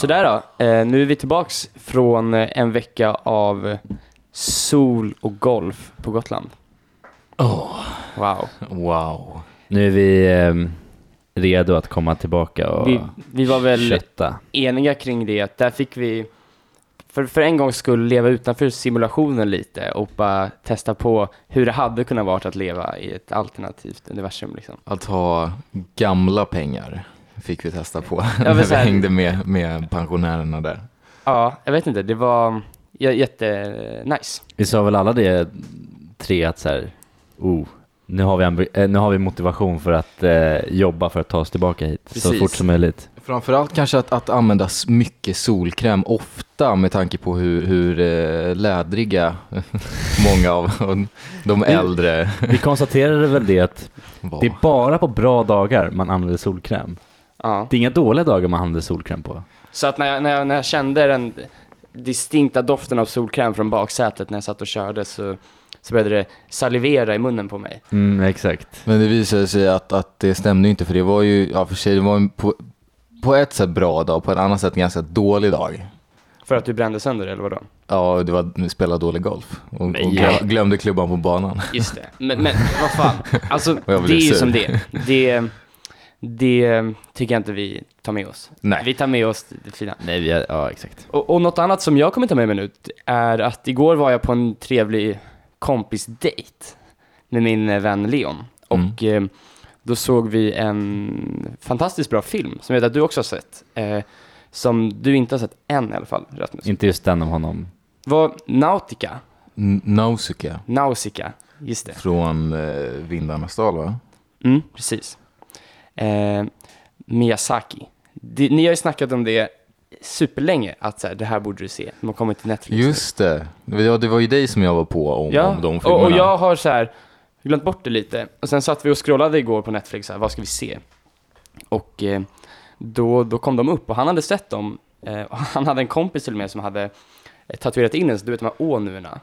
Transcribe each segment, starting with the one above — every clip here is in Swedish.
Sådär då, eh, nu är vi tillbaks från eh, en vecka av sol och golf på Gotland. Oh. Wow. Wow. Nu är vi eh, redo att komma tillbaka och Vi, vi var väl kötta. eniga kring det, att där fick vi för, för en gång skulle leva utanför simulationen lite och bara testa på hur det hade kunnat vara att leva i ett alternativt universum liksom. Att ha gamla pengar fick vi testa på när vi så här- hängde med, med pensionärerna där. Ja, jag vet inte, det var jättenice. Vi sa väl alla det tre att så här, oh, nu har vi, eh, nu har vi motivation för att eh, jobba för att ta oss tillbaka hit så Precis. fort som möjligt. Framförallt kanske att, att använda mycket solkräm ofta med tanke på hur, hur eh, lädriga många av de äldre Vi konstaterade väl det att det är bara på bra dagar man använder solkräm. Ja. Det är inga dåliga dagar man använder solkräm på. Så att när jag, när, jag, när jag kände den distinkta doften av solkräm från baksätet när jag satt och körde så, så började det salivera i munnen på mig. Mm, exakt. Men det visade sig att, att det stämde inte för det var ju, ja för sig, det var en på, på ett sätt bra dag, på ett annat sätt ganska dålig dag. För att du brände sönder det, eller vadå? Ja, det var spela dålig golf och, och Men glö- ja. glömde klubban på banan. Just det. Men, men vad fan, alltså det är ju som det är. det Det tycker jag inte vi tar med oss. Nej. Vi tar med oss det fina. Nej, vi är, ja exakt. Och, och något annat som jag kommer ta med mig nu är att igår var jag på en trevlig kompisdejt med min vän Leon. Och eh, då såg vi en fantastiskt bra film som jag vet att du också har sett. Eh, som du inte har sett än i alla fall, Rasmus. Inte just den om honom. Var Nautica, N- Nausicaa Nausicaa, just det. från eh, Vindarnas dal va? Mm, precis. Eh, Miyazaki. Det, ni har ju snackat om det superlänge, att så här, det här borde du se. Har kommit till Netflix. Just det. Ja, det var ju dig som jag var på om, ja, om de filmerna. och, och jag har så här glömt bort det lite. Och sen satt vi och scrollade igår på Netflix, så här, vad ska vi se? Och eh, då, då kom de upp och han hade sett dem. Eh, han hade en kompis till och med som hade eh, tatuerat in en, du vet de här ånuerna.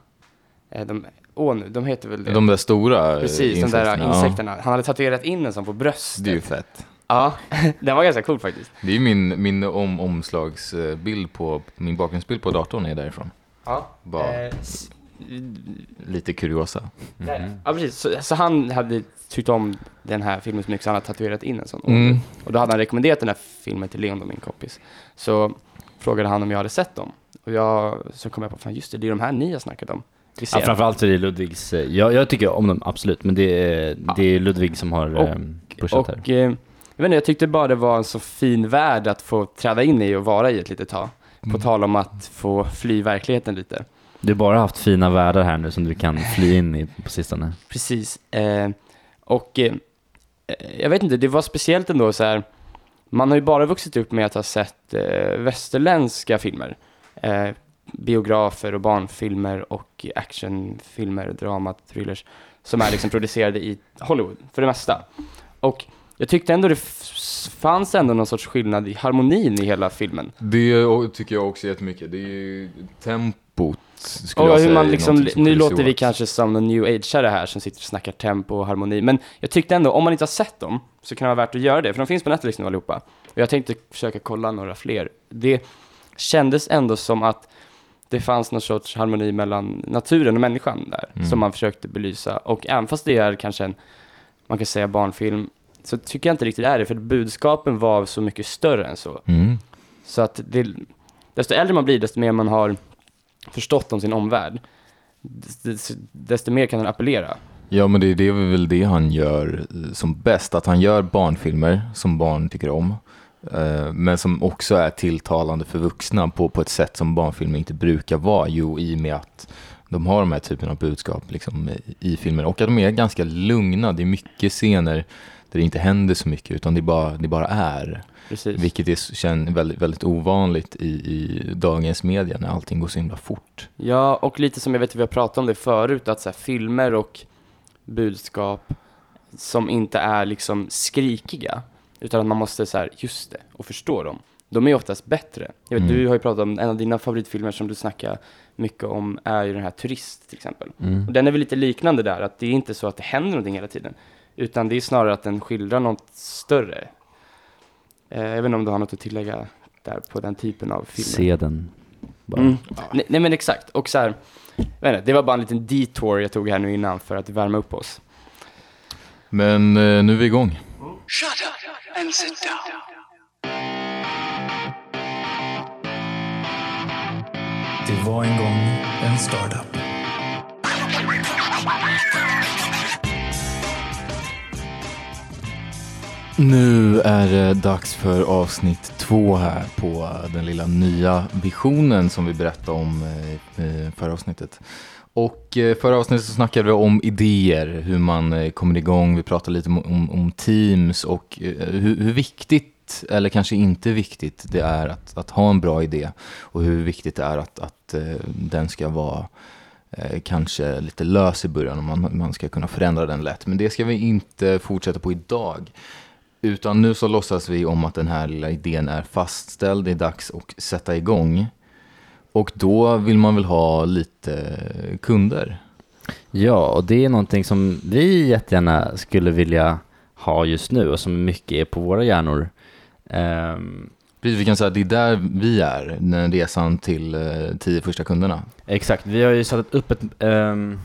Eh, de, ånu, de heter väl det? De där stora eh, Precis, de där insekterna, insekterna. Han hade tatuerat in en sån på bröstet. Ja, det är ju fett. Ja, den var ganska cool faktiskt. Det är min, min om, omslagsbild på, min bakgrundsbild på datorn är därifrån. Ja. Bara Eh, lite kuriosa. där. ja, precis. Så, så han hade tyckt om den här filmen så mycket så han hade tatuerat in en sån. Mm. Och då hade han rekommenderat den här filmen till Leon, min kompis. Så frågade han om jag hade sett dem. Och jag, så kom jag på, fan just det, det är de här ni har snackat om. Vi ser Ja, framförallt är det Ludvigs, eh, jag, jag tycker om dem absolut, men det är, det är Ludvig som har Och- eh, pushat här. Och eh, jag vet inte, jag tyckte bara det var en så fin värld att få träda in i och vara i ett litet tag. På Mm. tal om att få fly verkligheten lite. Du har bara haft fina världar här nu som du kan fly in i på sistone. Precis. Eh, och eh, jag vet inte, det var speciellt ändå så här. Man har ju bara vuxit upp med att ha sett eh, västerländska filmer. Biografer och barnfilmer och actionfilmer, drama, thrillers. Som är liksom producerade i Hollywood, för det mesta. Och jag tyckte ändå det fanns ändå någon sorts skillnad i harmonin i hela filmen. Det tycker jag också jättemycket. Det är ju tempot, skulle Och jag hur säga. man liksom, nu låter vi kanske som någon new age här som sitter och snackar tempo och harmoni, men jag tyckte ändå, om man inte har sett dem, så kan det vara värt att göra det, för de finns på Netflix nu allihopa. Och jag tänkte försöka kolla några fler. Det kändes ändå som att det fanns någon sorts harmoni mellan naturen och människan där, Mm. som man försökte belysa. Och även fast det är kanske en, man kan säga barnfilm, så tycker jag inte riktigt det är det, för budskapen var så mycket större än så. Mm. Så att det, desto äldre man blir, desto mer man har förstått om sin omvärld, desto, desto mer kan den appellera. Ja, men det, det är väl det han gör eh, som bäst. Att han gör barnfilmer som barn tycker om. Eh, Men som också är tilltalande för vuxna på, på ett sätt som barnfilmer inte brukar vara. Jo, i och med att de har de här typen av budskap liksom, i, filmer. Och att de är ganska lugna. Det är mycket scener där det inte händer så mycket, utan det bara, det bara är. Precis. Vilket är känn, väldigt, väldigt ovanligt i, i dagens media när allting går så himla fort. Ja, och lite som jag vet att vi har pratat om det förut, att så här, filmer och budskap som inte är liksom skrikiga, utan att man måste så här, just det, och förstå dem. De är oftast bättre. Jag vet, Mm. Du har ju pratat om, en av dina favoritfilmer som du snackar mycket om är ju den här Turist till exempel. Mm. Och den är väl lite liknande där, att det är inte så att det händer någonting hela tiden, utan det är snarare att den skildrar något större. Eh, jag vet inte om du har något att tillägga där på den typen av filmer. Se den. Bara. Mm. Nej, nej men exakt, och så här, inte, det var bara en liten detour jag tog här nu innan för att värma upp oss. Men eh, nu är vi igång. Shut up and sit down. Det var en gång en startup. Nu är det dags för avsnitt två här på den lilla nya visionen som vi berättade om eh, i förra avsnittet. Och eh, förra avsnittet så snackade vi om idéer, hur man eh, kommer igång. Vi pratade lite om, om, om teams och eh, hur, hur, viktigt, eller kanske inte viktigt, det är att, att ha en bra idé. Och hur viktigt det är att, att den ska vara kanske lite lös i början och man, man ska kunna förändra den lätt. Men det ska vi inte fortsätta på idag. Utan nu så låtsas vi om att den här lilla idén är fastställd, det är dags att sätta igång. Och då vill man väl ha lite kunder. Ja, och det är någonting som vi jättegärna skulle vilja ha just nu och som mycket är på våra hjärnor. Um, Precis, vi kan säga att det är där vi är, den resan till uh, tio första kunderna. Exakt, vi har ju satt upp ett, um,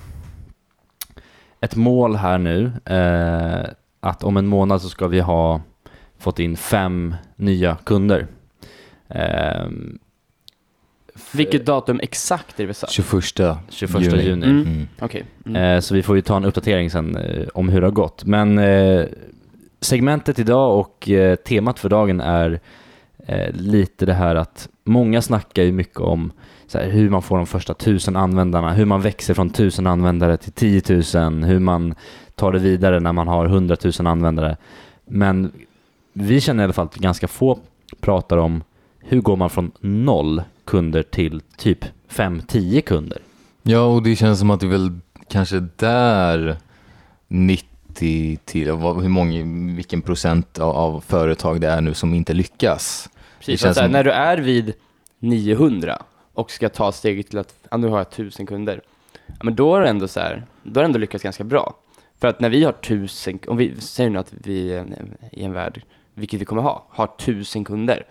ett mål här nu uh, att om en månad så ska vi ha fått in fem nya kunder. Um, Vilket datum exakt är det vi satt? 21, 21 juni. juni. Mm. Mm. Okay. Mm. Uh, så vi får ju ta en uppdatering sen uh, om hur det har gått. Men uh, segmentet idag och temat för dagen är lite det här att många snackar ju mycket om här, hur man får de första tusen användarna, hur man växer från tusen användare till 10 000, hur man tar det vidare när man har 100 000 användare. Men vi känner i alla fall att ganska få pratar om hur går man från noll kunder till typ 5-10 kunder? Ja, och det känns som att det är väl kanske där 90 till, hur många, vilken procent av, företag det är nu som inte lyckas. Precis, känns som... när du är vid 900 och ska ta steget till att, ja, nu har jag 1000 kunder, ja, men då är det ändå så här, då har det ändå lyckats ganska bra. För att när vi har tusen, om vi säger nu att vi i en värld, vilket vi kommer ha, har tusen kunder,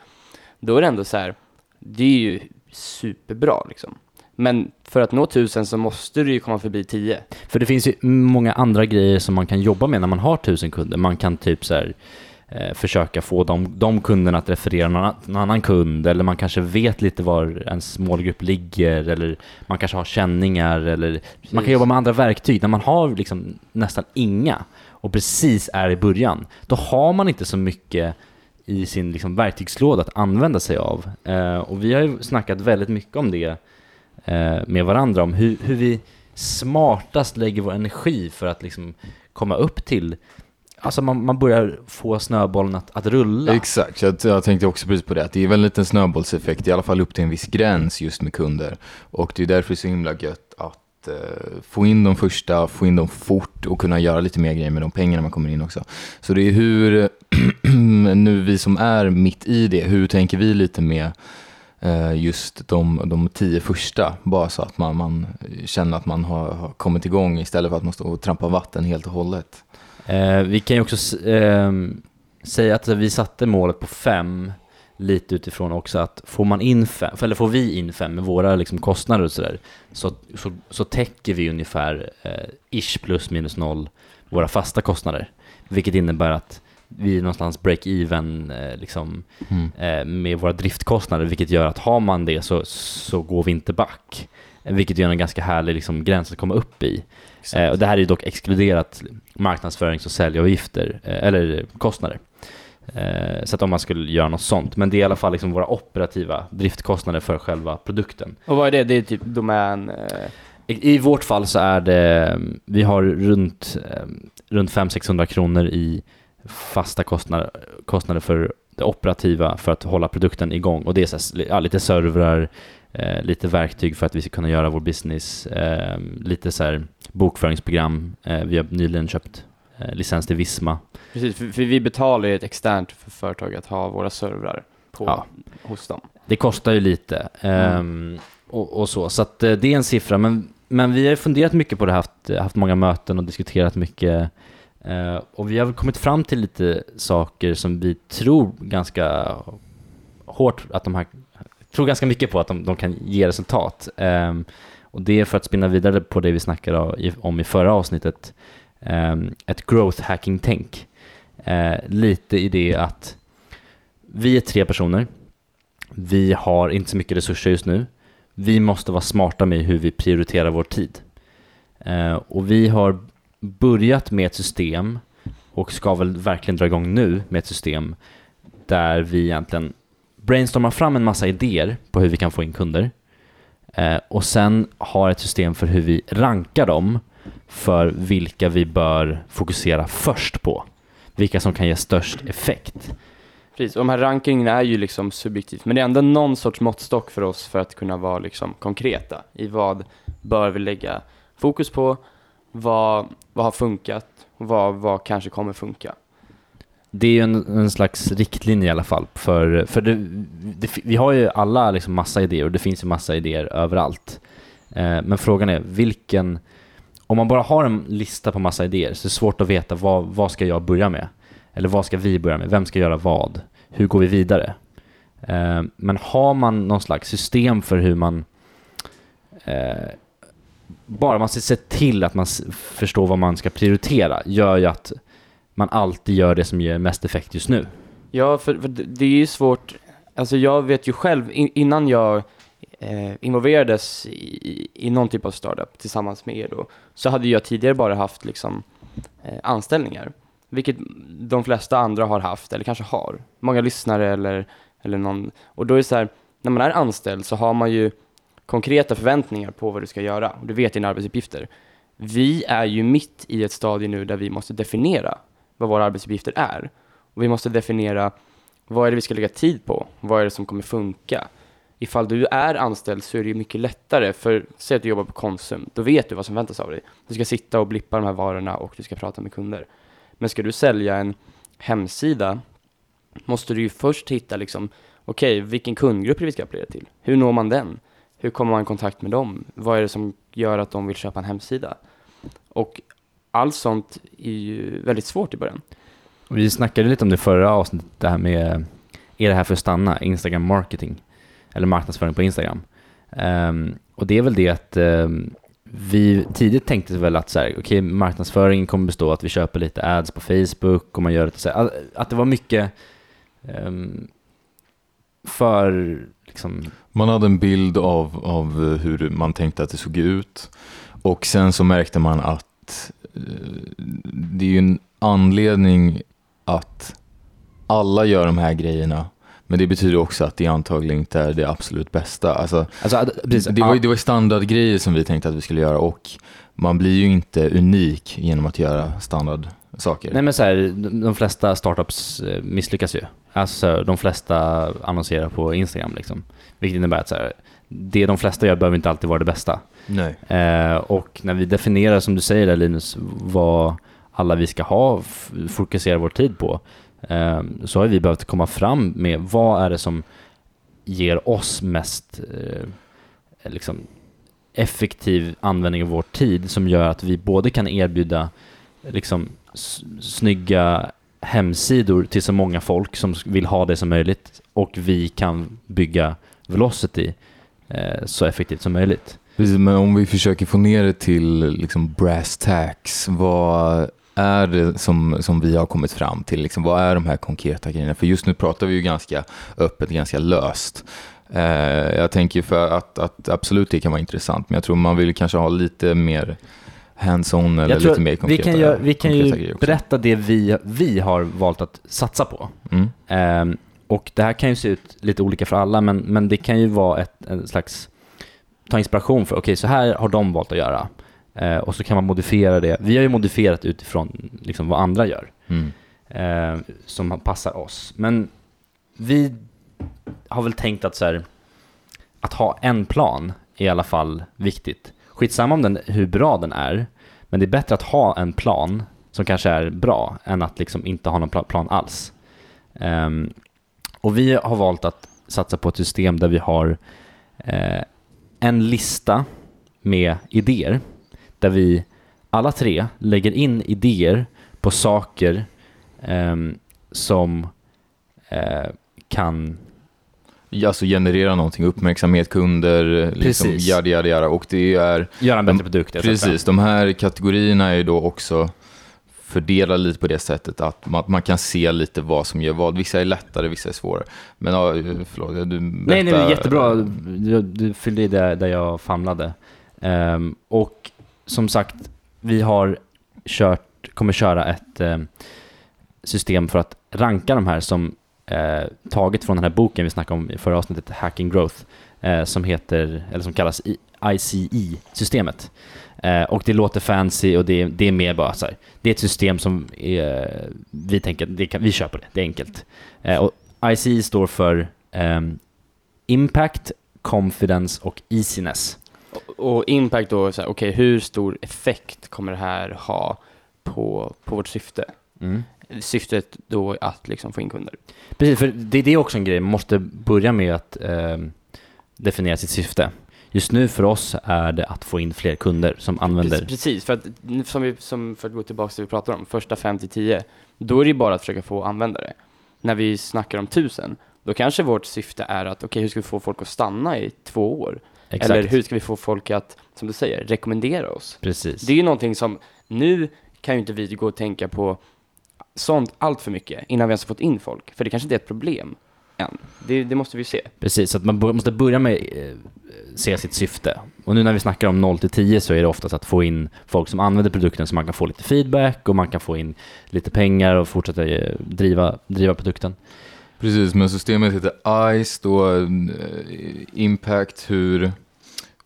då är det ändå så här, det är ju superbra liksom. Men för att nå tusen så måste du ju komma förbi tio. För det finns ju många andra grejer som man kan jobba med när man har tusen kunder. Man kan typ så här, eh, försöka få de, de kunderna att referera någon, någon annan kund eller man kanske vet lite var ens målgrupp ligger eller man kanske har känningar eller precis. man kan jobba med andra verktyg. När man har liksom nästan inga och precis är i början, då har man inte så mycket i sin liksom verktygslåda att använda sig av. Eh, och vi har ju snackat väldigt mycket om det eh, med varandra, om hur, hur vi smartast lägger vår energi för att liksom komma upp till Alltså man, man börjar få snöbollen att, att rulla. Exakt, jag, jag tänkte också precis på det. Att det är väl en liten snöbollseffekt, i alla fall upp till en viss gräns just med kunder. Och det är därför det är så himla gött att eh, få in de första, få in dem fort och kunna göra lite mer grejer med de pengarna man kommer in också. Så det är hur, nu vi som är mitt i det, hur tänker vi lite med eh, just de, de tio första? Bara så att man, man känner att man har, har kommit igång istället för att man står och trampar vatten helt och hållet. Eh, vi kan ju också eh, säga att vi satte målet på fem lite utifrån också att får man in fem, eller får vi in fem med våra liksom kostnader och sådär, så, så, så täcker vi ungefär eh, ish plus minus noll våra fasta kostnader. Vilket innebär att vi någonstans break-even eh, liksom, mm. eh, med våra driftkostnader, vilket gör att har man det så, så går vi inte back. Vilket är en ganska härlig liksom, gräns att komma upp i. Eh, och det här är ju dock exkluderat marknadsförings och säljavgifter, eh, eller kostnader. Eh, så att om man skulle göra något sånt. Men det är i alla fall liksom våra operativa driftkostnader för själva produkten. Och vad är det? Det är typ domän? Eh... I, I, vårt fall så är det, vi har runt, eh, runt 500-600 kronor i fasta kostnader, kostnader för det operativa för att hålla produkten igång. Och det är så här, ja, lite servrar, eh, lite verktyg för att vi ska kunna göra vår business, eh, lite så här bokföringsprogram. Eh, vi har nyligen köpt eh, licens till Visma. Precis, för, för, vi betalar ju ett externt för företag att ha våra servrar på, ja. hos dem. Det kostar ju lite mm. och, och, så, så eh, det är en siffra. Men, men vi har funderat mycket på det, haft, haft många möten och diskuterat mycket Eh, och vi har kommit fram till lite saker som vi tror ganska hårt att de här, tror ganska mycket på att de, de kan ge resultat. Ehm, och det är för att spinna vidare på det vi snackade om i- förra avsnittet, ehm, ett growth hacking-tänk. Eh, lite i det att vi är tre personer, vi har inte så mycket resurser just nu, vi måste vara smarta med hur vi prioriterar vår tid. Eh, och vi har börjat med ett system och ska väl verkligen dra igång nu med ett system där vi egentligen brainstormar fram en massa idéer på hur vi kan få in kunder eh, och sen har ett system för hur vi rankar dem för vilka vi bör fokusera först på. Vilka som kan ge störst effekt. Precis, och de här rankingen är ju liksom subjektivt, men det är ändå någon sorts måttstock för oss för att kunna vara liksom konkreta i vad bör vi lägga fokus på, vad, vad har funkat och vad, vad kanske kommer funka. Det är ju en, en slags riktlinje i alla fall. För, för det, det, vi har ju alla liksom massa idéer och det finns ju massa idéer överallt. Eh, men frågan är vilken... Om man bara har en lista på massa idéer så är det svårt att veta vad, vad ska jag börja med? Eller vad ska vi börja med? Vem ska göra vad? Hur går vi vidare? Eh, men har man någon slags system för hur man... Eh, bara man ser till att man förstår vad man ska prioritera gör ju att man alltid gör det som ger mest effekt just nu. Ja, för, för det det är ju svårt, alltså jag vet ju själv, in, innan jag eh, involverades i, i någon typ av startup tillsammans med er då, så hade jag tidigare bara haft liksom eh, anställningar, vilket de flesta andra har haft, eller kanske har. Många lyssnare eller, eller någon, och då är det så här, när man är anställd så har man ju konkreta förväntningar på vad du ska göra, och du vet dina arbetsuppgifter. Vi är ju mitt i ett stadie nu där vi måste definiera vad våra arbetsuppgifter är. Och vi måste definiera vad är det vi ska lägga tid på? Vad är det som kommer funka? Ifall du är anställd så är det ju mycket lättare, för säg att du jobbar på Konsum, då vet du vad som väntas av dig. Du ska sitta och blippa de här varorna och du ska prata med kunder. Men ska du sälja en hemsida måste du ju först hitta liksom, okej, vilken kundgrupp är det vi ska appellera till? Hur når man den? Hur kommer man i kontakt med dem? Vad är det som gör att de vill köpa en hemsida? Och allt sånt är ju väldigt svårt i början. Vi snackade lite om det förra avsnittet, det här med är det här för att stanna? Instagram marketing, eller marknadsföring på Instagram. Um, och det är väl det att um, vi tidigt tänkte väl att så här, okej, marknadsföringen kommer bestå av att vi köper lite ads på Facebook och man gör det så här, att det var mycket um, för liksom, Man hade en bild av, av hur man tänkte att det såg ut. Och sen så märkte man att eh, det är ju en anledning att alla gör de här grejerna. Men det betyder också att det antagligen inte är det absolut bästa. Alltså, alltså, precis, det, var, det var standardgrejer som vi tänkte att vi skulle göra. Och man blir ju inte unik genom att göra standardsaker. Nej men så här, de flesta startups eh, misslyckas ju. Alltså de flesta annonserar på Instagram liksom. Vilket innebär att så här, det de flesta gör behöver inte alltid vara det bästa. Nej. Eh, och när vi definierar, som du säger där Linus, vad alla vi ska ha, fokusera vår tid på, eh, så har vi behövt komma fram med vad är det som ger oss mest eh, liksom, effektiv användning av vår tid som gör att vi både kan erbjuda liksom, snygga hemsidor till så många folk som vill ha det som möjligt och vi kan bygga Velocity eh, så effektivt som möjligt. Precis, men om vi försöker få ner det till liksom brass tacks, vad är det som, som vi har kommit fram till? Liksom, vad är de här konkreta grejerna? För just nu pratar vi ju ganska öppet, ganska löst. Eh, jag tänker för att, att absolut det kan vara intressant, men jag tror man vill kanske ha lite mer hands-on eller lite mer vi konkreta kan, göra, vi kan ju berätta det vi, vi har valt att satsa på. Mm. Ehm, och det här kan ju se ut lite olika för alla, men, men det kan ju vara ett en slags, ta inspiration för, okej så här har de valt att göra. Eh, och så kan man modifiera det. Vi har ju modifierat utifrån liksom, vad andra gör, Mm. eh, som passar oss. Men vi har väl tänkt att så här, att ha en plan är i alla fall viktigt. Skitsamma om den, hur bra den är, men det är bättre att ha en plan som kanske är bra än att liksom inte ha någon plan alls. Um, och vi har valt att satsa på ett system där vi har eh, en lista med idéer där vi alla tre lägger in idéer på saker ehm, som eh, kan alltså generera någonting, uppmärksamhet, kunder, liksom yada, yada, yada. Och det är, Göra en bättre produkt. precis, de här kategorierna är ju då också fördelade lite på det sättet att man, man kan se lite vad som gör vad. Vissa är lättare, vissa är svårare. Men ja, förlåt, du Nej, nej, berättar- jättebra. Du, du fyllde i där, där jag famlade. Ehm, och som sagt, vi har kört, kommer köra ett ehm, system för att ranka de här som eh, taget från den här boken vi snackade om i förra avsnittet, Hacking Growth, eh, som heter, eller som kallas ICE-systemet. Eh, och det låter fancy och det, det är mer bara så här, det är ett system som är, vi tänker, det kan, vi på det, det är enkelt. Eh, och ICE står för ehm, Impact, Confidence och Easiness. Och, och impact då, okej, hur stor effekt kommer det här ha på, på vårt syfte? Syftet då att liksom få in kunder. Precis, för det, det är också en grej, man måste börja med att ehm, definiera sitt syfte. Just nu för oss är det att få in fler kunder som använder... Precis, för att, som vi, som för att gå tillbaka till det vi pratade om, första 5 till 10, då är det bara att försöka få användare. När vi snackar om 1000, då kanske vårt syfte är att, okej, hur ska vi få folk att stanna i två år? Exakt. Eller hur ska vi få folk att, som du säger, rekommendera oss? Precis. Det är ju någonting som, nu kan ju inte vi gå och tänka på sånt allt för mycket innan vi ens har fått in folk, för det kanske inte är ett problem än. Det, det måste vi ju se. Precis, så att man måste börja med eh, se sitt syfte. Och nu när vi snackar om 0 till 10 så är det oftast att få in folk som använder produkten så man kan få lite feedback och man kan få in lite pengar och fortsätta eh, driva, driva produkten. Precis, men systemet heter ICE då, eh, Impact, hur...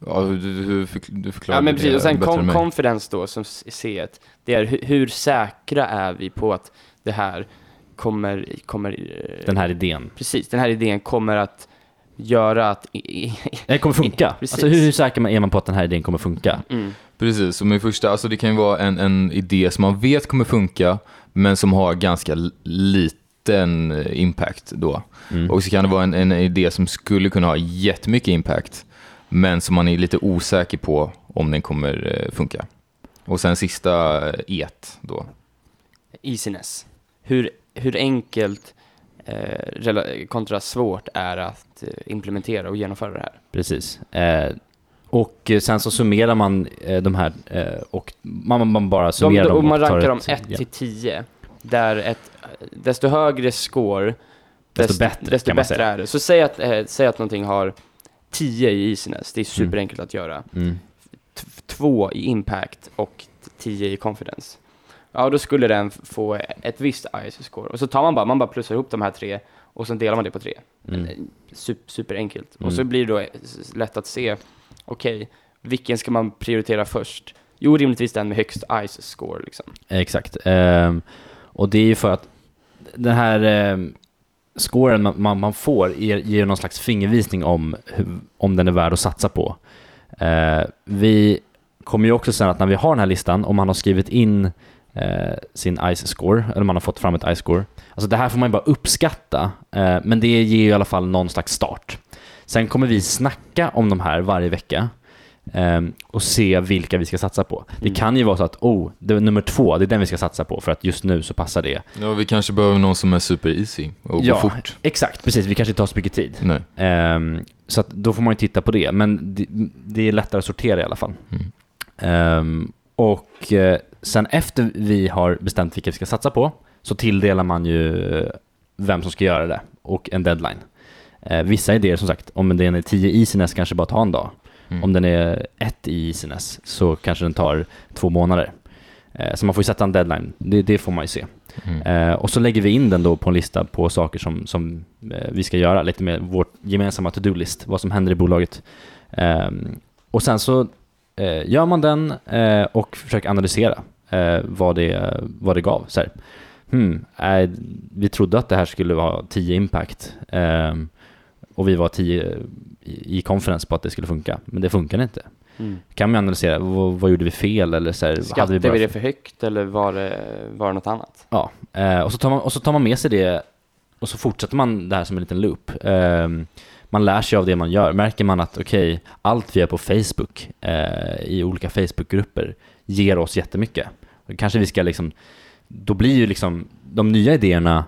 Ja, hur, hur förk- du förklarar Ja, men precis. Och sen confidence då, som s- C1, det är hur, hur säkra är vi på att det här kommer, kommer eh, Den här idén. precis, den här idén kommer att göra att, i, i, Det kommer funka. Precis. Alltså hur, hur säker man- är man på att den här idén kommer funka? mm, Precis, så min första, alltså det kan ju vara en, en idé som man vet kommer funka, men som har ganska liten eh, impact då. Mm. Och så kan det vara en, en idé som skulle kunna ha jättemycket impact, men som man är lite osäker på om den kommer eh, funka. Och sen sista eh, et då. easiness. Hur, hur enkelt eh, kontra svårt är att eh, implementera och genomföra det här. Precis. Eh, och sen så summerar man eh, de här och och man, man bara De, summerar dem. och man rankar dem ett- 1 ja. till 10, där ett, desto högre score, Desto bättre, desto kan man bättre är det. Så säg att, säg att någonting har 10 i easiness, det är superenkelt att göra. Mm. Två i impact och 10 i confidence. Ja, då skulle den få ett visst IS-score. Och så tar man bara, man bara plussar ihop de här tre och sen delar man det på tre. Mm. Eh, Sup, superenkelt. Mm. Och så blir det då s- lätt att se, okej, vilken ska man prioritera först? Jo, rimligtvis den med högst ICE-score liksom. Exakt. Ehm, och det är ju för att den här ehm, scoren man, man, man får ger, ger någon slags fingervisning om, om den är värd att satsa på. Eh, vi kommer ju också sen att när vi har den här listan, om man har skrivit in eh, sin ICE-score, eller man har fått fram ett ICE-score, alltså det här får man ju bara uppskatta, eh, men det ger ju i alla fall någon slags start. Sen kommer vi snacka om de här varje vecka och se vilka vi ska satsa på. Det Mm. kan ju vara så att, oh, det är nummer två, det är den vi ska satsa på för att just nu så passar det. Ja, vi kanske behöver någon som är super easy och Ja. går fort. Exakt, precis. Vi kanske inte har så mycket tid. Nej. Ehm, så då får man ju titta på det, men det, det är lättare att sortera i alla fall. Mm. Ehm, och eh, sen efter vi har bestämt vilka vi ska satsa på, så tilldelar man ju vem som ska göra det och en deadline. Eh, vissa idéer som sagt, om den är 10 easiness kanske bara tar en dag. Mm. Om den är 1 i easiness så kanske den tar två månader. Eh, så man får ju sätta en deadline, det, det får man ju se. Mm. Eh, och så lägger vi in den då på en lista på saker som, som eh, vi ska göra, lite med vår gemensamma to-do-list, vad som händer i bolaget. Ehm, och sen så gör man den och försöker analysera vad, det, vad det gav. Så hmm, vi trodde att det här skulle vara 10 impact ehm, och vi var 10 i, i conference på att det skulle funka, men det funkar inte. Mm. Kan man analysera, vad, vad gjorde vi fel eller så här, Skattade vi, bara det för högt eller var det, var det något annat? Ja, eh, och, så tar man, och så tar man med sig det och så fortsätter man det här som en liten loop. Ehm, man lär sig av det man gör. Märker man att okej, allt vi gör på Facebook eh, i olika Facebookgrupper ger oss jättemycket. Kanske vi ska liksom, då blir ju liksom de nya idéerna eh,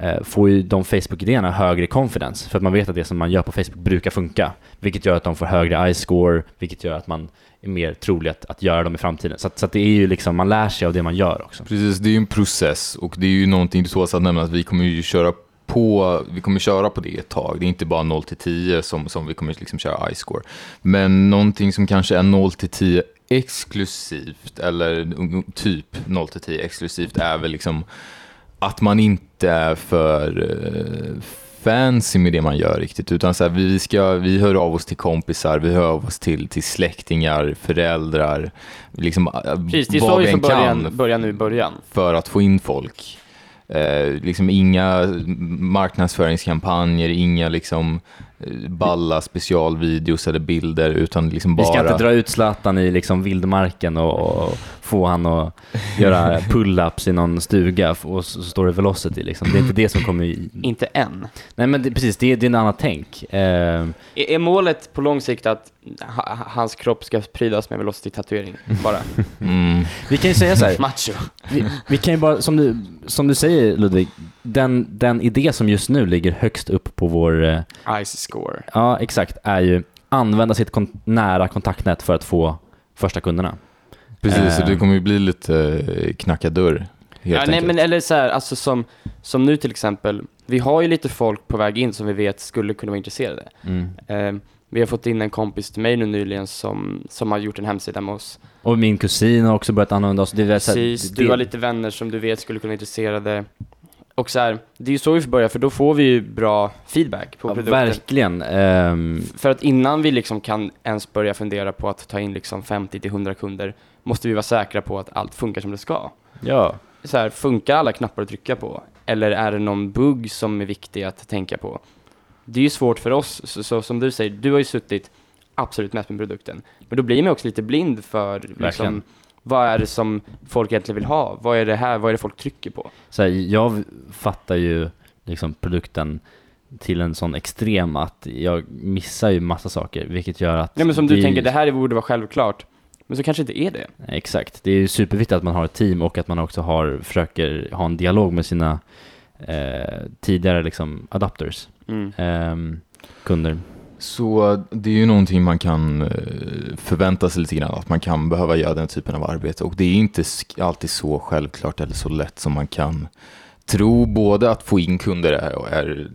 Eh, får ju de Facebook-idéerna högre confidence för att man vet att det som man gör på Facebook brukar funka. Vilket gör att de får högre i-score, vilket gör att man är mer trolig att, att göra dem i framtiden. Så, att, så att det är ju liksom, man lär sig av det man gör också. Precis, det är ju en process och det är ju någonting du tåls att nämna att vi kommer ju köra på, vi kommer köra på det ett tag. Det är inte bara 0 till 10 som, som vi kommer liksom köra i-score. Men någonting som kanske är 0 till 10 exklusivt, eller typ 0 till 10 exklusivt, är väl liksom att man inte är för eh, fancy med det man gör riktigt, utan så här, vi, ska, vi hör av oss till kompisar, vi hör av oss till, till släktingar, föräldrar, liksom eh, Precis, det så vi vi får än börja, kan börja nu i början. för att få in folk. Eh, liksom inga marknadsföringskampanjer, inga liksom balla specialvideos eller bilder, utan liksom bara... Vi ska inte dra ut Zlatan i liksom vildmarken och, och få han att göra pull-ups i någon stuga och så står det Velocity liksom. Det är inte det som kommer... i- Inte än. Nej men det, precis, det, det är ett annat tänk. Eh, Är, är målet på lång sikt att ha, hans kropp ska prydas med velocity-tatuering? Bara. Mm, vi kan ju säga så här, Macho. vi, vi kan ju bara, som du, som du säger Ludvig, den, den idé som just nu ligger högst upp på vår, eh, Ice score. ja exakt, är ju använda sitt kon- nära kontaktnät för att få första kunderna. precis, så det kommer ju bli lite eh, knacka dörr, helt Ja, nej, men eller så här, alltså som, som nu till exempel. Vi har ju lite folk på väg in som vi vet skulle kunna vara intresserade. Mm. Eh, vi har fått in en kompis till mig nu nyligen som, som har gjort en hemsida med oss. Och min kusin har också börjat använda oss. Det är Precis, det- du har lite vänner som du vet skulle kunna vara intresserade. Och så här, det är ju så vi får börja, för då får vi ju bra feedback på Ja, produkten. verkligen. Ehm, För att innan vi liksom kan ens börja fundera på att ta in liksom 50-100 kunder, måste vi vara säkra på att allt funkar som det ska. ja. Så här, funkar alla knappar att trycka på? Eller är det någon bugg som är viktig att tänka på? Det är ju svårt för oss, så, så som du säger, du har ju suttit absolut mest med produkten. Men då blir man också lite blind för liksom. Vad är det som folk egentligen vill ha? Vad är det här, vad är det folk trycker på? Så här, jag fattar ju liksom produkten till en sån extrem att jag missar ju massa saker, vilket gör att... Nej men som du tänker, det här borde vara självklart. Men så kanske inte är det. Exakt. Det är ju superviktigt att man har ett team och att man också har, försöker ha en dialog med sina eh, tidigare liksom adapters, Mm. ehm, kunder. Så det är ju någonting man kan eh, förvänta sig lite grann, att man kan behöva göra den typen av arbete. Och det är inte alltid så självklart eller så lätt som man kan tro. Både att få in kunder är, är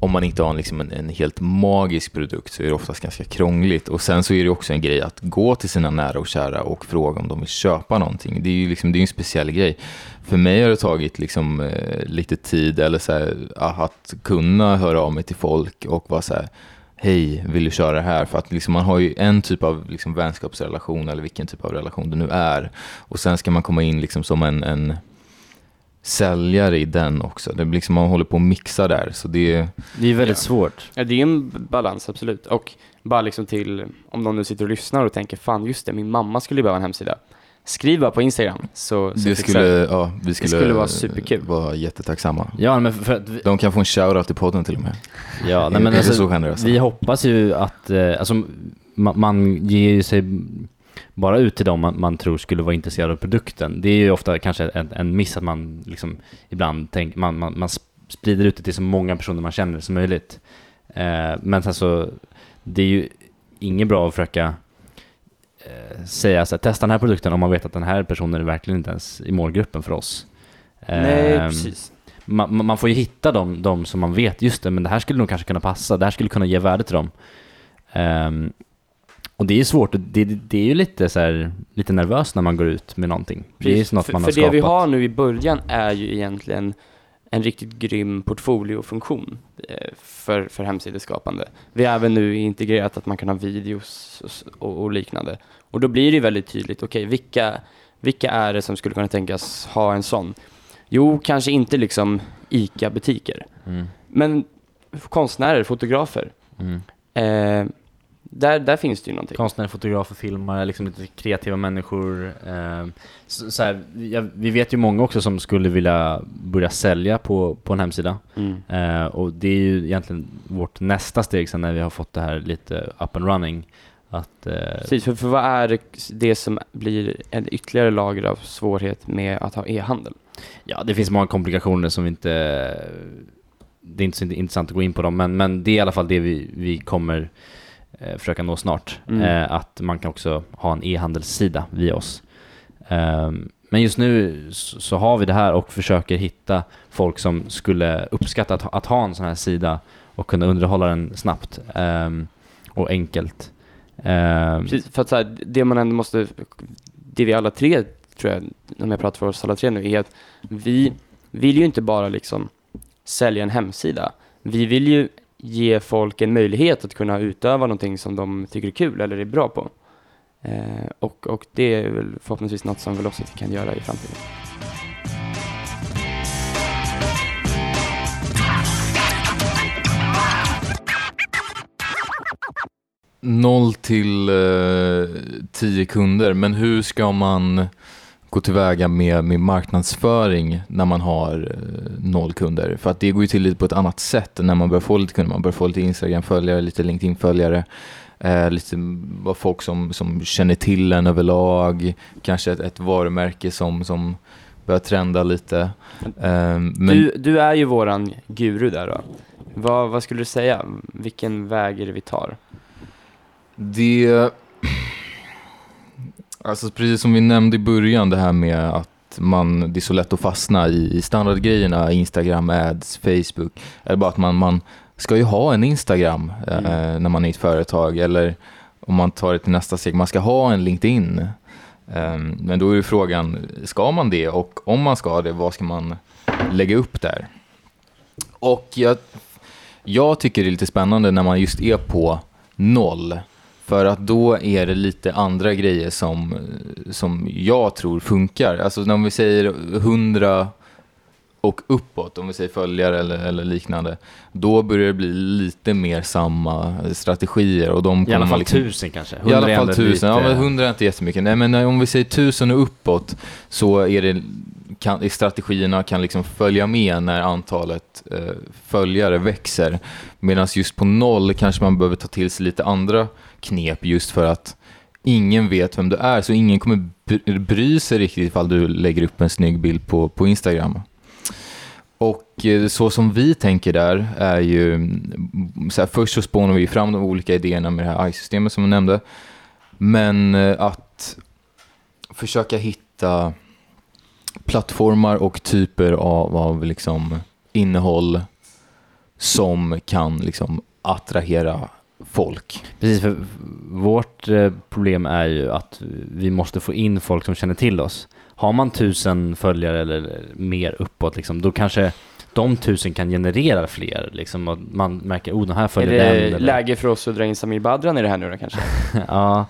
om man inte har en, liksom en, en helt magisk produkt så är det oftast ganska krångligt. Och sen så är det också en grej att gå till sina nära och kära och fråga om de vill köpa någonting. Det är ju liksom, det är en speciell grej. För mig har det tagit liksom, eh, lite tid eller så här, att kunna höra av mig till folk och vara så här, hej, vill du köra det här? För att liksom, man har ju en typ av liksom, vänskapsrelation eller vilken typ av relation det nu är. Och sen ska man komma in liksom, som en, en säljare i den också. Det blir liksom, man håller på att mixa där. Så det, Det är väldigt Ja. svårt. Ja, det är en balans, absolut. Och bara liksom till, om någon nu sitter och lyssnar och tänker, fan just det, min mamma skulle ju behöva en hemsida. Skriv bara på Instagram, så, så det skulle, ja, vi skulle, skulle vara superkul. vara jättetacksamma. Ja, men för, för att vi, De kan få en shoutout i podden till och med. ja, nej, men det alltså, så generösa? vi hoppas ju att, eh, alltså, man, man ger ju sig bara ut till dem man, man tror skulle vara intresserade av produkten. Det är ju ofta kanske en, en miss att man liksom ibland tänker, man, man, man sprider ut det till så många personer man känner som möjligt. Eh, men sen så, det är ju inget bra att försöka säga så här, testa den här produkten om man vet att den här personen är verkligen inte ens i målgruppen för oss. Nej, Ehm, precis. man, man- får ju hitta de, de som man vet, just det, men det här skulle nog kanske kunna passa, det här skulle kunna ge värde till dem. Ehm, och det är svårt, och det, det är ju lite så här, lite nervöst när man går ut med någonting. Det är ju Precis. något för, man för har det skapat. vi har nu i början är ju egentligen en riktigt grym portfoliofunktion eh, för, för hemsideskapande. Vi har även nu integrerat att man kan ha videos och och, liknande. Och då blir det väldigt tydligt, okej, vilka, vilka är det som skulle kunna tänkas ha en sån? Jo, kanske inte liksom ICA-butiker, Mm, men konstnärer, fotografer. mm. Eh, där, där finns det ju någonting. Konstnärer, fotografer, filmare, liksom lite kreativa människor. ehm, så, så här, ja, vi vet ju många också som skulle vilja börja sälja på, på en hemsida. Mm. Eh, och det är ju egentligen vårt nästa steg sen när vi har fått det här lite up and running. Att, eh, Precis, för, för vad är det- som blir en ytterligare lager av svårighet med att ha e-handel? ja, det finns många komplikationer som vi inte... Det är inte så intressant att gå in på dem, men, men det är i alla fall det vi, vi kommer eh, försöka nå snart. Mm. Eh, att man kan också ha en e-handelssida via oss. Ehm, men just nu så, har vi det här och försöker hitta folk som skulle uppskatta att, ha- att ha en sån här sida och kunna underhålla den snabbt ehm, och enkelt. Ehm, Precis, för att så här, det man ändå måste, det vi alla tre, tror jag, om jag pratar för oss alla tre nu, är att vi vill ju inte bara liksom sälja en hemsida. Vi vill ju ge folk en möjlighet att kunna utöva någonting som de tycker är kul eller är bra på. Eh, och, och det är väl förhoppningsvis något som Velocity kan göra i framtiden. Noll till eh, tio kunder, men hur ska man gå tillväga med, med marknadsföring när man har eh, noll kunder? För att det går ju till lite på ett annat sätt när man börjar få lite kunder. Man börjar få lite Instagram-följare, lite LinkedIn-följare, eh, lite vad folk som, som känner till en överlag, kanske ett, ett varumärke som, som börjar trenda lite. Eh, men Du, du är ju våran guru där då. Vad, vad skulle du säga? Vilken väg är det vi tar? Det... Alltså precis som vi nämnde i början, det här med att man, det är så lätt att fastna i, standardgrejerna, Instagram, ads, Facebook. Eller bara att man, man ska ju ha en Instagram eh, Mm. när man är ett företag. Eller om man tar det till nästa steg, man ska ha en LinkedIn. Eh, men då är frågan, ska man det? Och om man ska det, vad ska man lägga upp där? Och jag, jag tycker det är lite spännande när man just är på noll. För att då är det lite andra grejer som, som jag tror funkar. Alltså när vi säger 100 och uppåt, om vi säger följare eller, eller liknande, då börjar det bli lite mer samma strategier. Och de I alla fall liksom, tusen kanske. i alla fall tusen. Ja, lite- men hundra är inte jättemycket. Nej, men om vi säger tusen och uppåt så är det kan, strategierna kan liksom följa med när antalet eh, följare växer. Medan just på noll kanske man behöver ta till sig lite andra knep just för att ingen vet vem du är. Så ingen kommer bry- sig riktigt ifall du lägger upp en snygg bild på, på Instagram. Och eh, så som vi tänker där är ju, mm, så här, först så spånar vi fram de olika idéerna med det här AI-systemet som jag nämnde. Men eh, att försöka hitta plattformar och typer av, av liksom innehåll som kan liksom attrahera folk. Precis, för vårt eh, problem är ju att vi måste få in folk som känner till oss. Har man tusen följare eller mer uppåt, liksom, då kanske de tusen kan generera fler. Liksom, och man märker, oh, den här Är följer det den. Eller, läge för oss att dra in Samir Badran i det här nu då kanske? ja.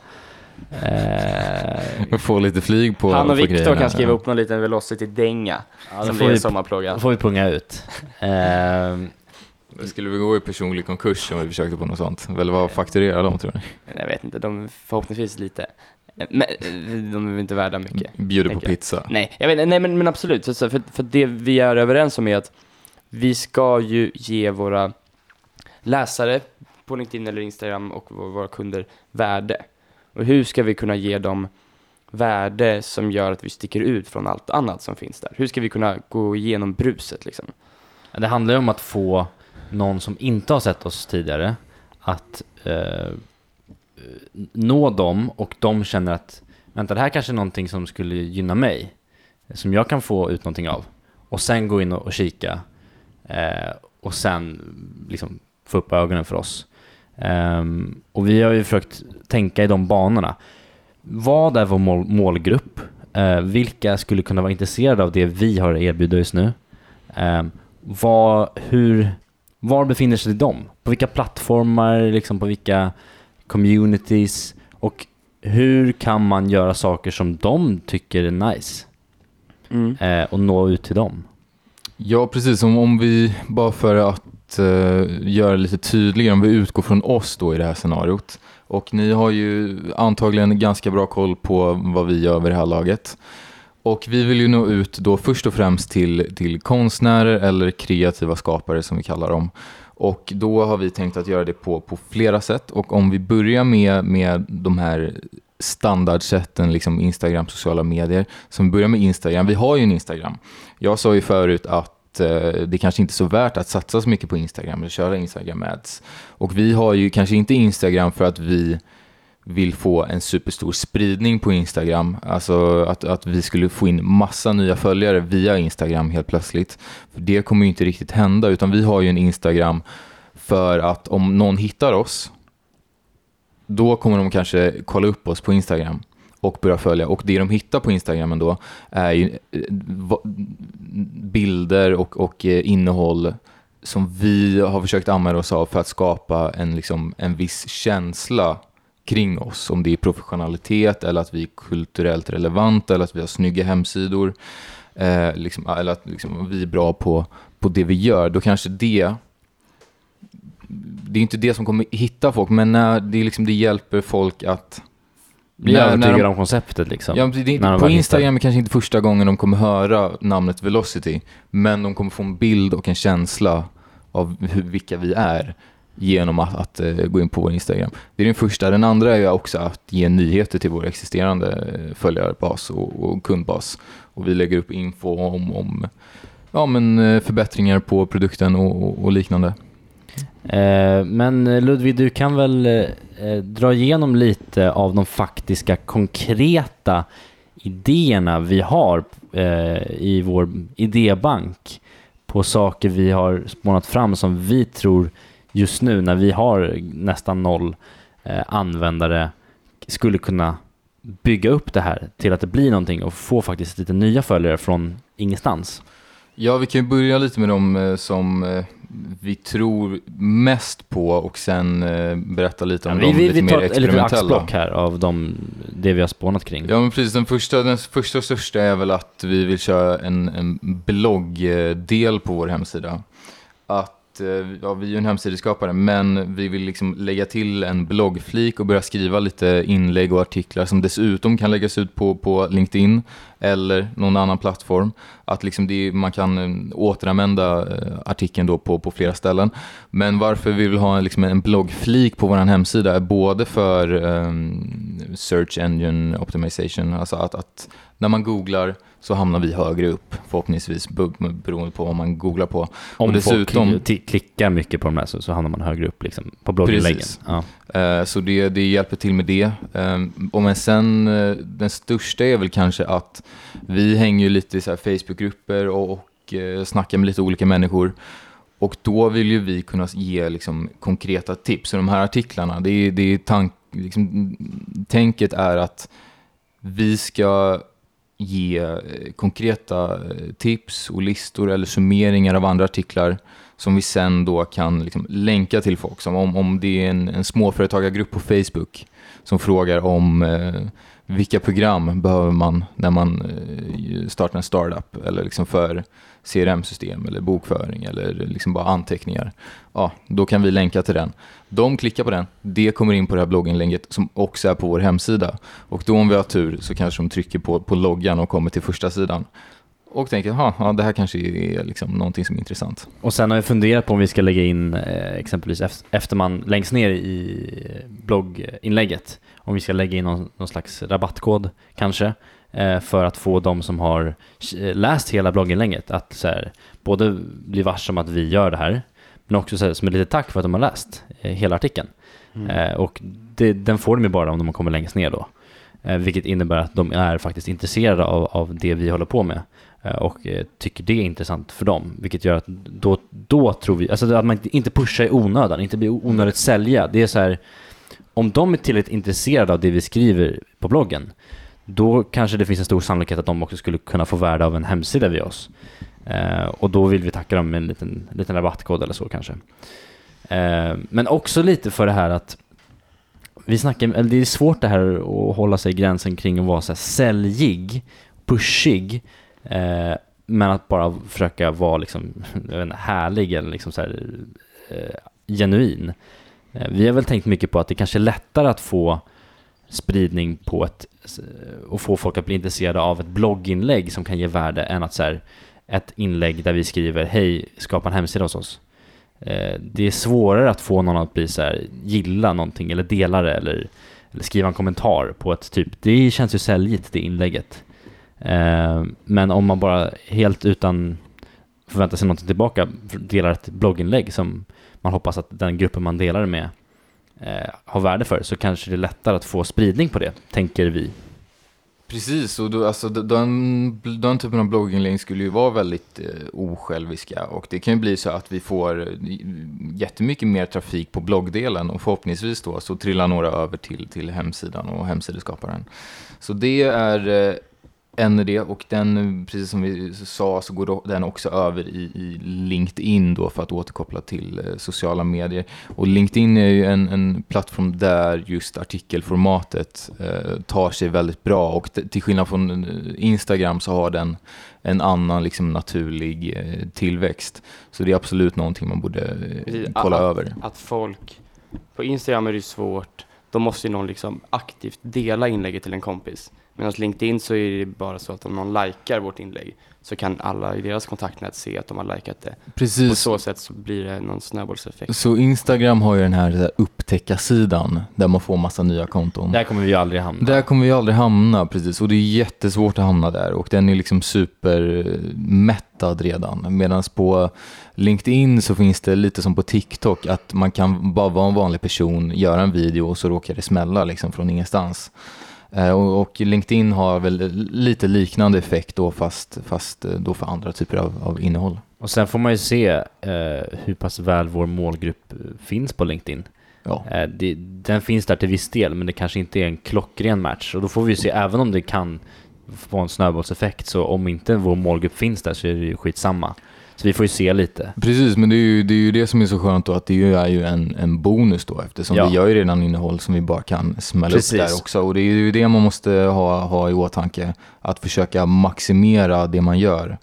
Eh, Få lite flyg på Han och Viktor kan skriva upp någon liten Velocity-dänga ja, som blir en sommarplåga. då får vi punga ut. Eh, skulle vi gå i personlig konkurs om vi försökte på något sånt? Eller vad fakturerar de tror ni? Jag vet inte, de förhoppningsvis lite. Men de är inte värda mycket. Bjuder på pizza. Nej, jag vet, nej men, men absolut. För, för det vi är överens om är att vi ska ju ge våra läsare på LinkedIn eller Instagram och våra, våra kunder värde. Och hur ska vi kunna ge dem värde som gör att vi sticker ut från allt annat som finns där? Hur ska vi kunna gå igenom bruset liksom? Det handlar ju om att få någon som inte har sett oss tidigare att eh, eh, nå dem och de känner att vänta, det här kanske är någonting som skulle gynna mig, som jag kan få ut någonting av. Och sen gå in och, och kika eh, och sen liksom få upp ögonen för oss. Ehm, och vi har ju försökt tänka i de banorna. Vad är vår mål, målgrupp? Eh, vilka skulle kunna vara intresserade av det vi har att erbjuda just nu? Ehm, vad, hur, var befinner sig de? På vilka plattformar, liksom på vilka communities? Och hur kan man göra saker som de tycker är nice? Eh, och nå ut till dem? Ja, precis. Om, om vi, bara för att eh, göra det lite tydligare, om vi utgår från oss då i det här scenariot. Och ni har ju antagligen ganska bra koll på vad vi gör vid det här laget. Och vi vill ju nå ut då först och främst till, till konstnärer eller kreativa skapare som vi kallar dem. Och då har vi tänkt att göra det på, på flera sätt. Och om vi börjar med, med de här standardsätten, liksom Instagram, sociala medier. Så vi börjar med Instagram. Vi har ju en Instagram. Jag sa ju förut att eh, det kanske inte är så värt att satsa så mycket på Instagram eller köra Instagram ads. Och vi har ju kanske inte Instagram för att vi vill få en superstor spridning på Instagram. Alltså att, att vi skulle få in massa nya följare via Instagram helt plötsligt. För det kommer ju inte riktigt hända, utan vi har ju en Instagram för att om någon hittar oss, då kommer de kanske kolla upp oss på Instagram och börja följa. Och det de hittar på Instagram då är ju eh, bilder och, och eh, innehåll som vi har försökt använda oss av för att skapa en, liksom, en viss känsla kring oss. Om det är professionalitet eller att vi är kulturellt relevanta eller att vi har snygga hemsidor. Eh, liksom, eller att liksom, vi är bra på, på det vi gör. Då kanske det det är inte det som kommer hitta folk, men när det, liksom, det hjälper folk att... Bli när- när övertygad de- om konceptet liksom. Ja, det när inte, de på Instagram är kanske inte första gången de kommer höra namnet Velocity, men de kommer få en bild och en känsla av hur, vilka vi är genom att, att eh, gå in på vår Instagram. Det är den första. Den andra är ju också att ge nyheter till vår existerande eh, följarbas och, och kundbas. Och vi lägger upp info om, om ja, men, eh, förbättringar på produkten och, och, och liknande. Eh, men eh, Ludvig, du kan väl eh, dra igenom lite av de faktiska konkreta idéerna vi har i vår idébank på saker vi har spånat fram som vi tror just nu när vi har nästan noll användare skulle kunna bygga upp det här till att det blir någonting och få faktiskt lite nya följare från ingenstans. Ja, vi kan ju börja lite med de som vi tror mest på och sen eh, berätta lite om vi, de vi, lite vi mer tar ett litet experimentella. axplock här av de, det vi har spånat kring. Ja, men precis. Den första, den första och största är väl att vi vill köra en, en bloggdel på vår hemsida. Att, Eh, ja, vi är ju en hemsideskapare, men vi vill liksom lägga till en bloggflik och börja skriva lite inlägg och artiklar som dessutom kan läggas ut på, på LinkedIn eller någon annan plattform. Att liksom det, man kan eh, återanvända eh, artikeln då på, på flera ställen. Men varför vi vill ha en, liksom en bloggflik på vår hemsida är både för um, search engine optimization, alltså att, att när man googlar så hamnar vi högre upp förhoppningsvis be- beroende på vad man googlar på. Om och dessutom, folk klickar mycket på de här så, så hamnar man högre upp liksom, på blogginläggen. Ja. Eh, Så det, det hjälper till med det. Ehm, Och men sen, eh, den största är väl kanske att vi hänger ju lite i så Facebookgrupper och, och eh, snackar med lite olika människor. Och då vill ju vi kunna ge liksom, konkreta tips. Så de här artiklarna, det är, det är tank, liksom, tänket är att vi ska ge eh, konkreta eh, tips och listor eller summeringar av andra artiklar som vi sen då kan liksom länka till folk. Som om, om det är en, en småföretagargrupp på Facebook som frågar om eh, vilka program behöver man när man eh, startar en startup eller liksom för CRM-system eller bokföring eller liksom bara anteckningar. Ja, då kan vi länka till den. De klickar på den, det kommer in på det här blogginlägget som också är på vår hemsida. Och då om vi har tur så kanske de trycker på, på loggan och kommer till första sidan. Och tänker, ja, det här kanske är liksom någonting som är intressant. Och sen har vi funderat på om vi ska lägga in eh, exempelvis efter man längst ner i blogginlägget, om vi ska lägga in någon, någon slags rabattkod kanske, för att få de som har eh, läst hela blogginlägget att så här, både bli varse om att vi gör det här, men också så här, som ett litet tack för att de har läst eh, hela artikeln. Eh, och det, den får de ju bara om de kommer längst ner då. Eh, vilket innebär att de är faktiskt intresserade av, av det vi håller på med eh, och eh, tycker det är intressant för dem. Vilket gör att då, då tror vi, alltså att man inte- inte pushar i onödan, inte blir onödigt sälja. Det är så här, om de är tillräckligt intresserade av det vi skriver på bloggen, då kanske det finns en stor sannolikhet att de också skulle kunna få värde av en hemsida via oss. Eh, och då vill vi tacka dem med en liten, liten rabattkod eller så kanske. Eh, men också lite för det här att vi snackar, eller det är svårt det här att hålla sig i gränsen kring att vara så här säljig, pushig, eh, men att bara försöka vara liksom, jag vet inte, härlig eller liksom så här, eh, genuin. Eh, vi har väl tänkt mycket på att det kanske är lättare att få spridning på ett, eh, och få folk att bli intresserade av ett blogginlägg som kan ge värde än att så här, ett inlägg där vi skriver hej, skapa en hemsida hos oss. eh, det är svårare att få någon att bli så här, gilla någonting eller dela det eller, eller skriva en kommentar på ett typ, det känns ju säljigt det inlägget. Eh, men om man bara helt utan förvänta sig någonting tillbaka delar ett blogginlägg som man hoppas att den gruppen man delar det med eh, har värde för så kanske det är lättare att få spridning på det, tänker vi. Precis, och då, alltså, den, den typen av blogginlägg skulle ju vara väldigt eh, osjälviska och det kan ju bli så att vi får eh, jättemycket mer trafik på bloggdelen och förhoppningsvis då så trillar några över till, till hemsidan och hemsideskaparen. Så det är eh, en idé och den, precis som vi sa, så går den också över i, i LinkedIn då för att återkoppla till eh, sociala medier. Och LinkedIn är ju en, en plattform där just artikelformatet eh, tar sig väldigt bra och till skillnad från eh, Instagram så har den en annan liksom naturlig eh, tillväxt. Så det är absolut någonting man borde eh, kolla att- över. Att folk, på Instagram är det ju svårt, då måste ju någon liksom aktivt dela inlägget till en kompis. Medan LinkedIn så är det bara så att om någon likar vårt inlägg så kan alla i deras kontaktnät se att de har likat det. På Precis. så sätt så blir det någon snöbollseffekt. Så Instagram har ju den här, upptäcka-sidan där man får massa nya konton. Där kommer vi aldrig hamna. Där kommer vi aldrig hamna, precis. Och det är jättesvårt att hamna där. Och den är liksom supermättad redan. Medan på LinkedIn så finns det lite som på TikTok, att man kan bara vara en vanlig person, göra en video och så råkar det smälla liksom från ingenstans. Eh, Och, LinkedIn har väl lite liknande effekt då, fast, fast eh, då för andra typer av, av innehåll. Och sen får man ju se eh, hur pass väl vår målgrupp eh, finns på LinkedIn. Ja. Eh, det, den finns där till viss del, men det kanske inte är en klockren match. Och då får vi ju se, även om det kan få en snöbollseffekt, så om inte vår målgrupp finns där så är det ju skitsamma. Så vi får ju se lite. Precis, men det är ju det, är ju det som är så skönt då, att det ju är ju en, en bonus då, eftersom Ja. vi gör ju redan innehåll som vi bara kan smälla Precis. upp där också. Och det är ju det man måste ha, ha i åtanke, att försöka maximera det man gör.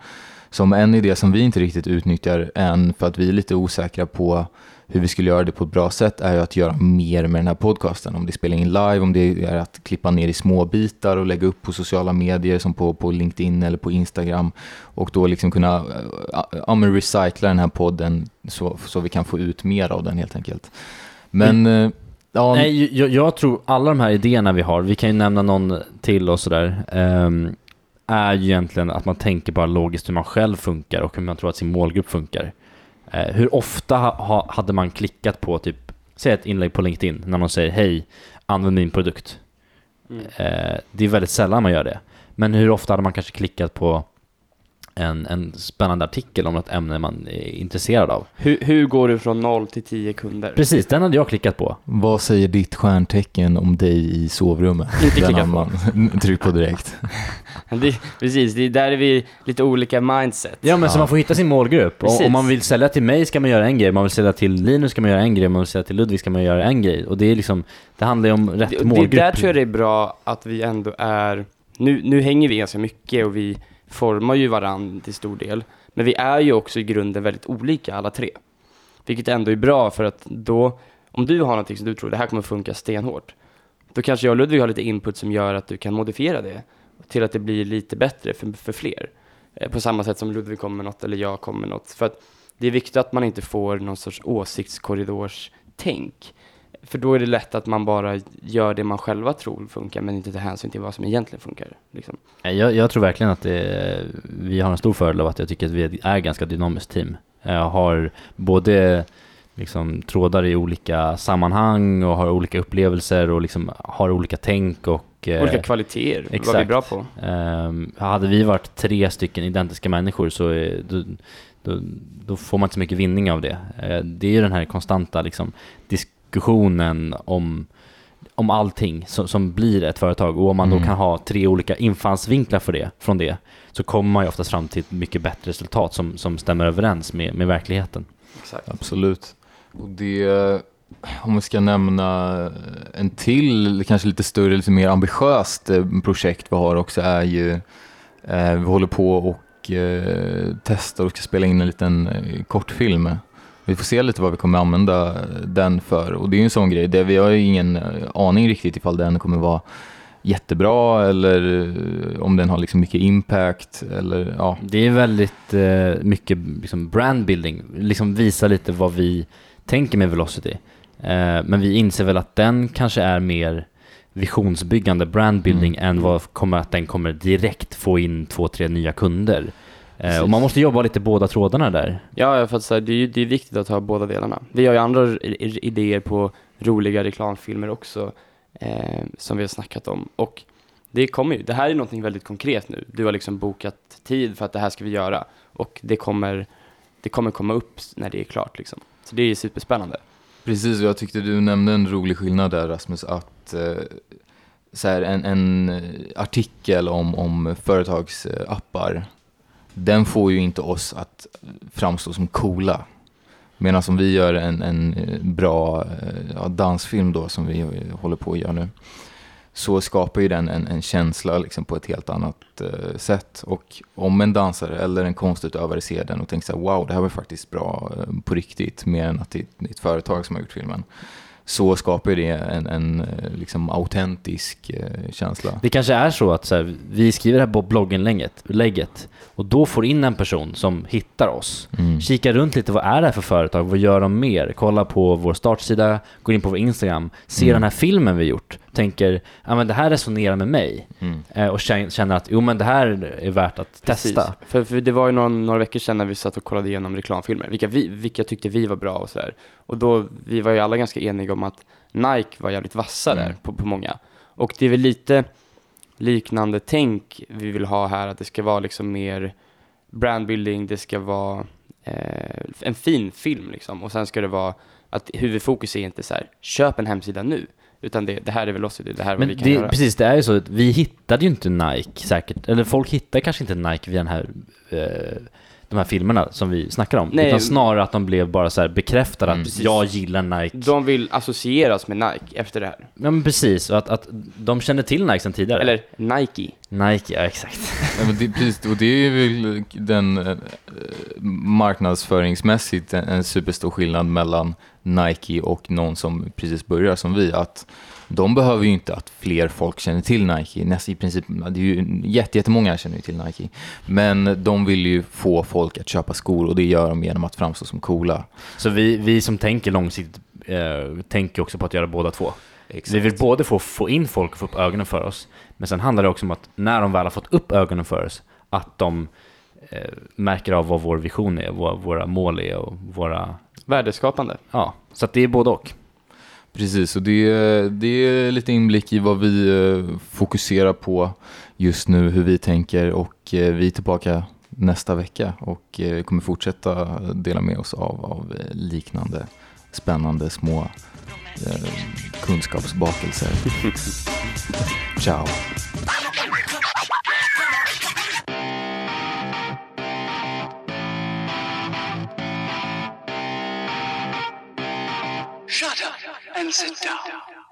Som en idé som vi inte riktigt utnyttjar än, för att vi är lite osäkra på hur vi skulle göra det på ett bra sätt, är ju att göra mer med den här podcasten. Om det är spela in live, om det är att klippa ner i små bitar och lägga upp på sociala medier som på, på LinkedIn eller på Instagram. Och då liksom kunna ja, men recycla den här podden så, så vi kan få ut mer av den helt enkelt. Men eh, ja, Nej, jag, jag tror alla de här idéerna vi har, vi kan ju nämna någon till och sådär, ehm, är ju egentligen att man tänker bara logiskt hur man själv funkar och hur man tror att sin målgrupp funkar. Eh, hur ofta ha, ha, hade man klickat på typ, säg ett inlägg på LinkedIn när någon säger hej, använd min produkt. Mm. Eh, det är väldigt sällan man gör det. Men hur ofta hade man kanske klickat på en, en spännande artikel om något ämne man är intresserad av? Hur, hur går du från noll till tio kunder? Precis, den hade jag klickat på. vad säger ditt stjärntecken om dig i sovrummet? Inte Den klicka har på. man tryck på direkt. Det, precis, det är där är vi lite olika mindset. Ja men så Ja. man får hitta sin målgrupp. Och, Precis. om man vill sälja till mig ska man göra en grej, om man vill sälja till Linus ska man göra en grej, om man vill sälja till Ludvig ska man göra en grej. Och det är liksom, det handlar ju om rätt det, det, målgrupp. där tror jag det är bra att vi ändå är, nu, nu hänger vi ganska mycket och vi formar ju varandra till stor del. Men vi är ju också i grunden väldigt olika alla tre. Vilket ändå är bra för att då, om du har någonting som du tror det här kommer funka stenhårt, då kanske jag och Ludvig har lite input som gör att du kan modifiera det till att det blir lite bättre för, för fler. Eh, på samma sätt som Ludvig kommer med något eller jag kommer med något. För att det är viktigt att man inte får någon sorts åsiktskorridorstänk. För då är det lätt att man bara gör det man själva tror funkar men inte tar hänsyn till vad som egentligen funkar. Liksom. Jag, jag tror verkligen att det, vi har en stor fördel av att jag tycker att vi är ett ganska dynamiskt team. Jag har både liksom trådar i olika sammanhang och har olika upplevelser och liksom har olika tänk och eh, Olika kvaliteter, vad vi är exakt. bra på. Ehm, hade vi varit tre stycken identiska människor så är, då, då, då får man inte så mycket vinning av det. Eh, det är ju den här konstanta liksom, diskussionen om, om allting som, som blir ett företag och om man Mm. då kan ha tre olika infallsvinklar för det, från det så kommer man ju oftast fram till ett mycket bättre resultat som, som stämmer överens med, med verkligheten. Exakt. Absolut. Och det, om vi ska nämna en till, kanske lite större, lite mer ambitiöst eh, projekt vi har också är ju, eh, vi håller på och eh, testar och ska spela in en liten eh, kortfilm. Vi får se lite vad vi kommer använda den för och det är ju en sån grej, där vi har ju ingen eh, aning riktigt ifall den kommer vara jättebra eller eh, om den har liksom mycket impact eller ja. Det är väldigt eh, mycket liksom brandbuilding, liksom visa lite vad vi tänker med Velocity. Eh, men vi inser väl att den kanske är mer visionsbyggande brandbuilding Mm. än vad kommer att den kommer direkt få in två, tre nya kunder. Eh, och Precis. man måste jobba lite båda trådarna där. Ja, för att här, det, är, ju- det är viktigt att ha båda delarna. Vi har ju andra idéer på roliga reklamfilmer också, eh, som vi har snackat om. Och det kommer ju, det här är någonting väldigt konkret nu. Du har liksom bokat tid för att det här ska vi göra. Och det kommer, det kommer komma upp när det är klart liksom. Så det är superspännande. Precis, och jag tyckte du nämnde en rolig skillnad där Rasmus, att eh, så här, en, en eh, artikel om, om företagsappar, den får ju inte oss att framstå som coola. Medan om vi gör en, en eh, bra eh, ja, dansfilm då, som vi eh, håller på att göra nu, så skapar ju den en, en känsla liksom på ett helt annat eh, sätt. Och om en dansare eller en konstutövare ser den och tänker så här, wow, det här var faktiskt bra eh, på riktigt, mer än att det är ett företag som har gjort filmen, så skapar ju det en, en eh, liksom autentisk eh, känsla. Det kanske är så att så här, vi skriver det här på blogginlägget lägget, och då får in en person som hittar oss. Mm. Kika runt lite, vad är det här för företag? Vad gör de mer? Kolla på vår startsida, går in på vår Instagram, ser Mm. den här filmen vi gjort, tänker ja men det här resonerar med mig Mm. eh, och kän- känner att jo men det här är värt att testa. För, för det var ju några, några veckor sedan när vi satt och kollade igenom reklamfilmer, vilka, vi, vilka tyckte vi var bra och sådär. Och då, vi var ju alla ganska eniga om att Nike var jävligt vassa där Mm. på, på många. Och det är väl lite liknande tänk vi vill ha här, att det ska vara liksom mer brandbuilding, det ska vara eh, en fin film liksom. Och sen ska det vara att huvudfokus är inte så här, köp en hemsida nu. Utan det, det här är Velocity, det här är vad Men vi kan det, göra. precis, det är ju så att vi hittade ju inte Nike säkert, eller folk hittar kanske inte Nike via den här, eh, de här filmerna som vi snackar om. Nej. Utan snarare att de blev bara så här bekräftade Mm. att Precis. jag gillar Nike. De vill associeras med Nike efter det här. Ja men precis, och att, att de kände till Nike sedan tidigare. Eller Nike. Nike, ja exakt. Ja, men det, precis, och det är väl den eh, marknadsföringsmässigt en, en superstor skillnad mellan Nike och någon som precis börjar som vi. Att de behöver ju inte att fler folk känner till Nike. Nästan i princip, det är ju jätte- jättemånga känner ju till Nike. Men de vill ju få folk att köpa skor och det gör de genom att framstå som coola. Så vi, vi som tänker långsiktigt eh, tänker också på att göra båda två. Vi vill både få, få in folk och få upp ögonen för oss, men sen handlar det också om att när de väl har fått upp ögonen för oss, att de eh, märker av vad vår vision är, vad våra mål är och våra... Värdeskapande. Ja, så att det är både och. Precis, och det, det är lite inblick i vad vi eh, fokuserar på just nu, hur vi tänker och eh, vi är tillbaka nästa vecka och eh, kommer fortsätta dela med oss av, av liknande spännande små eh, kunskapsbakelser. Ciao! and sit down.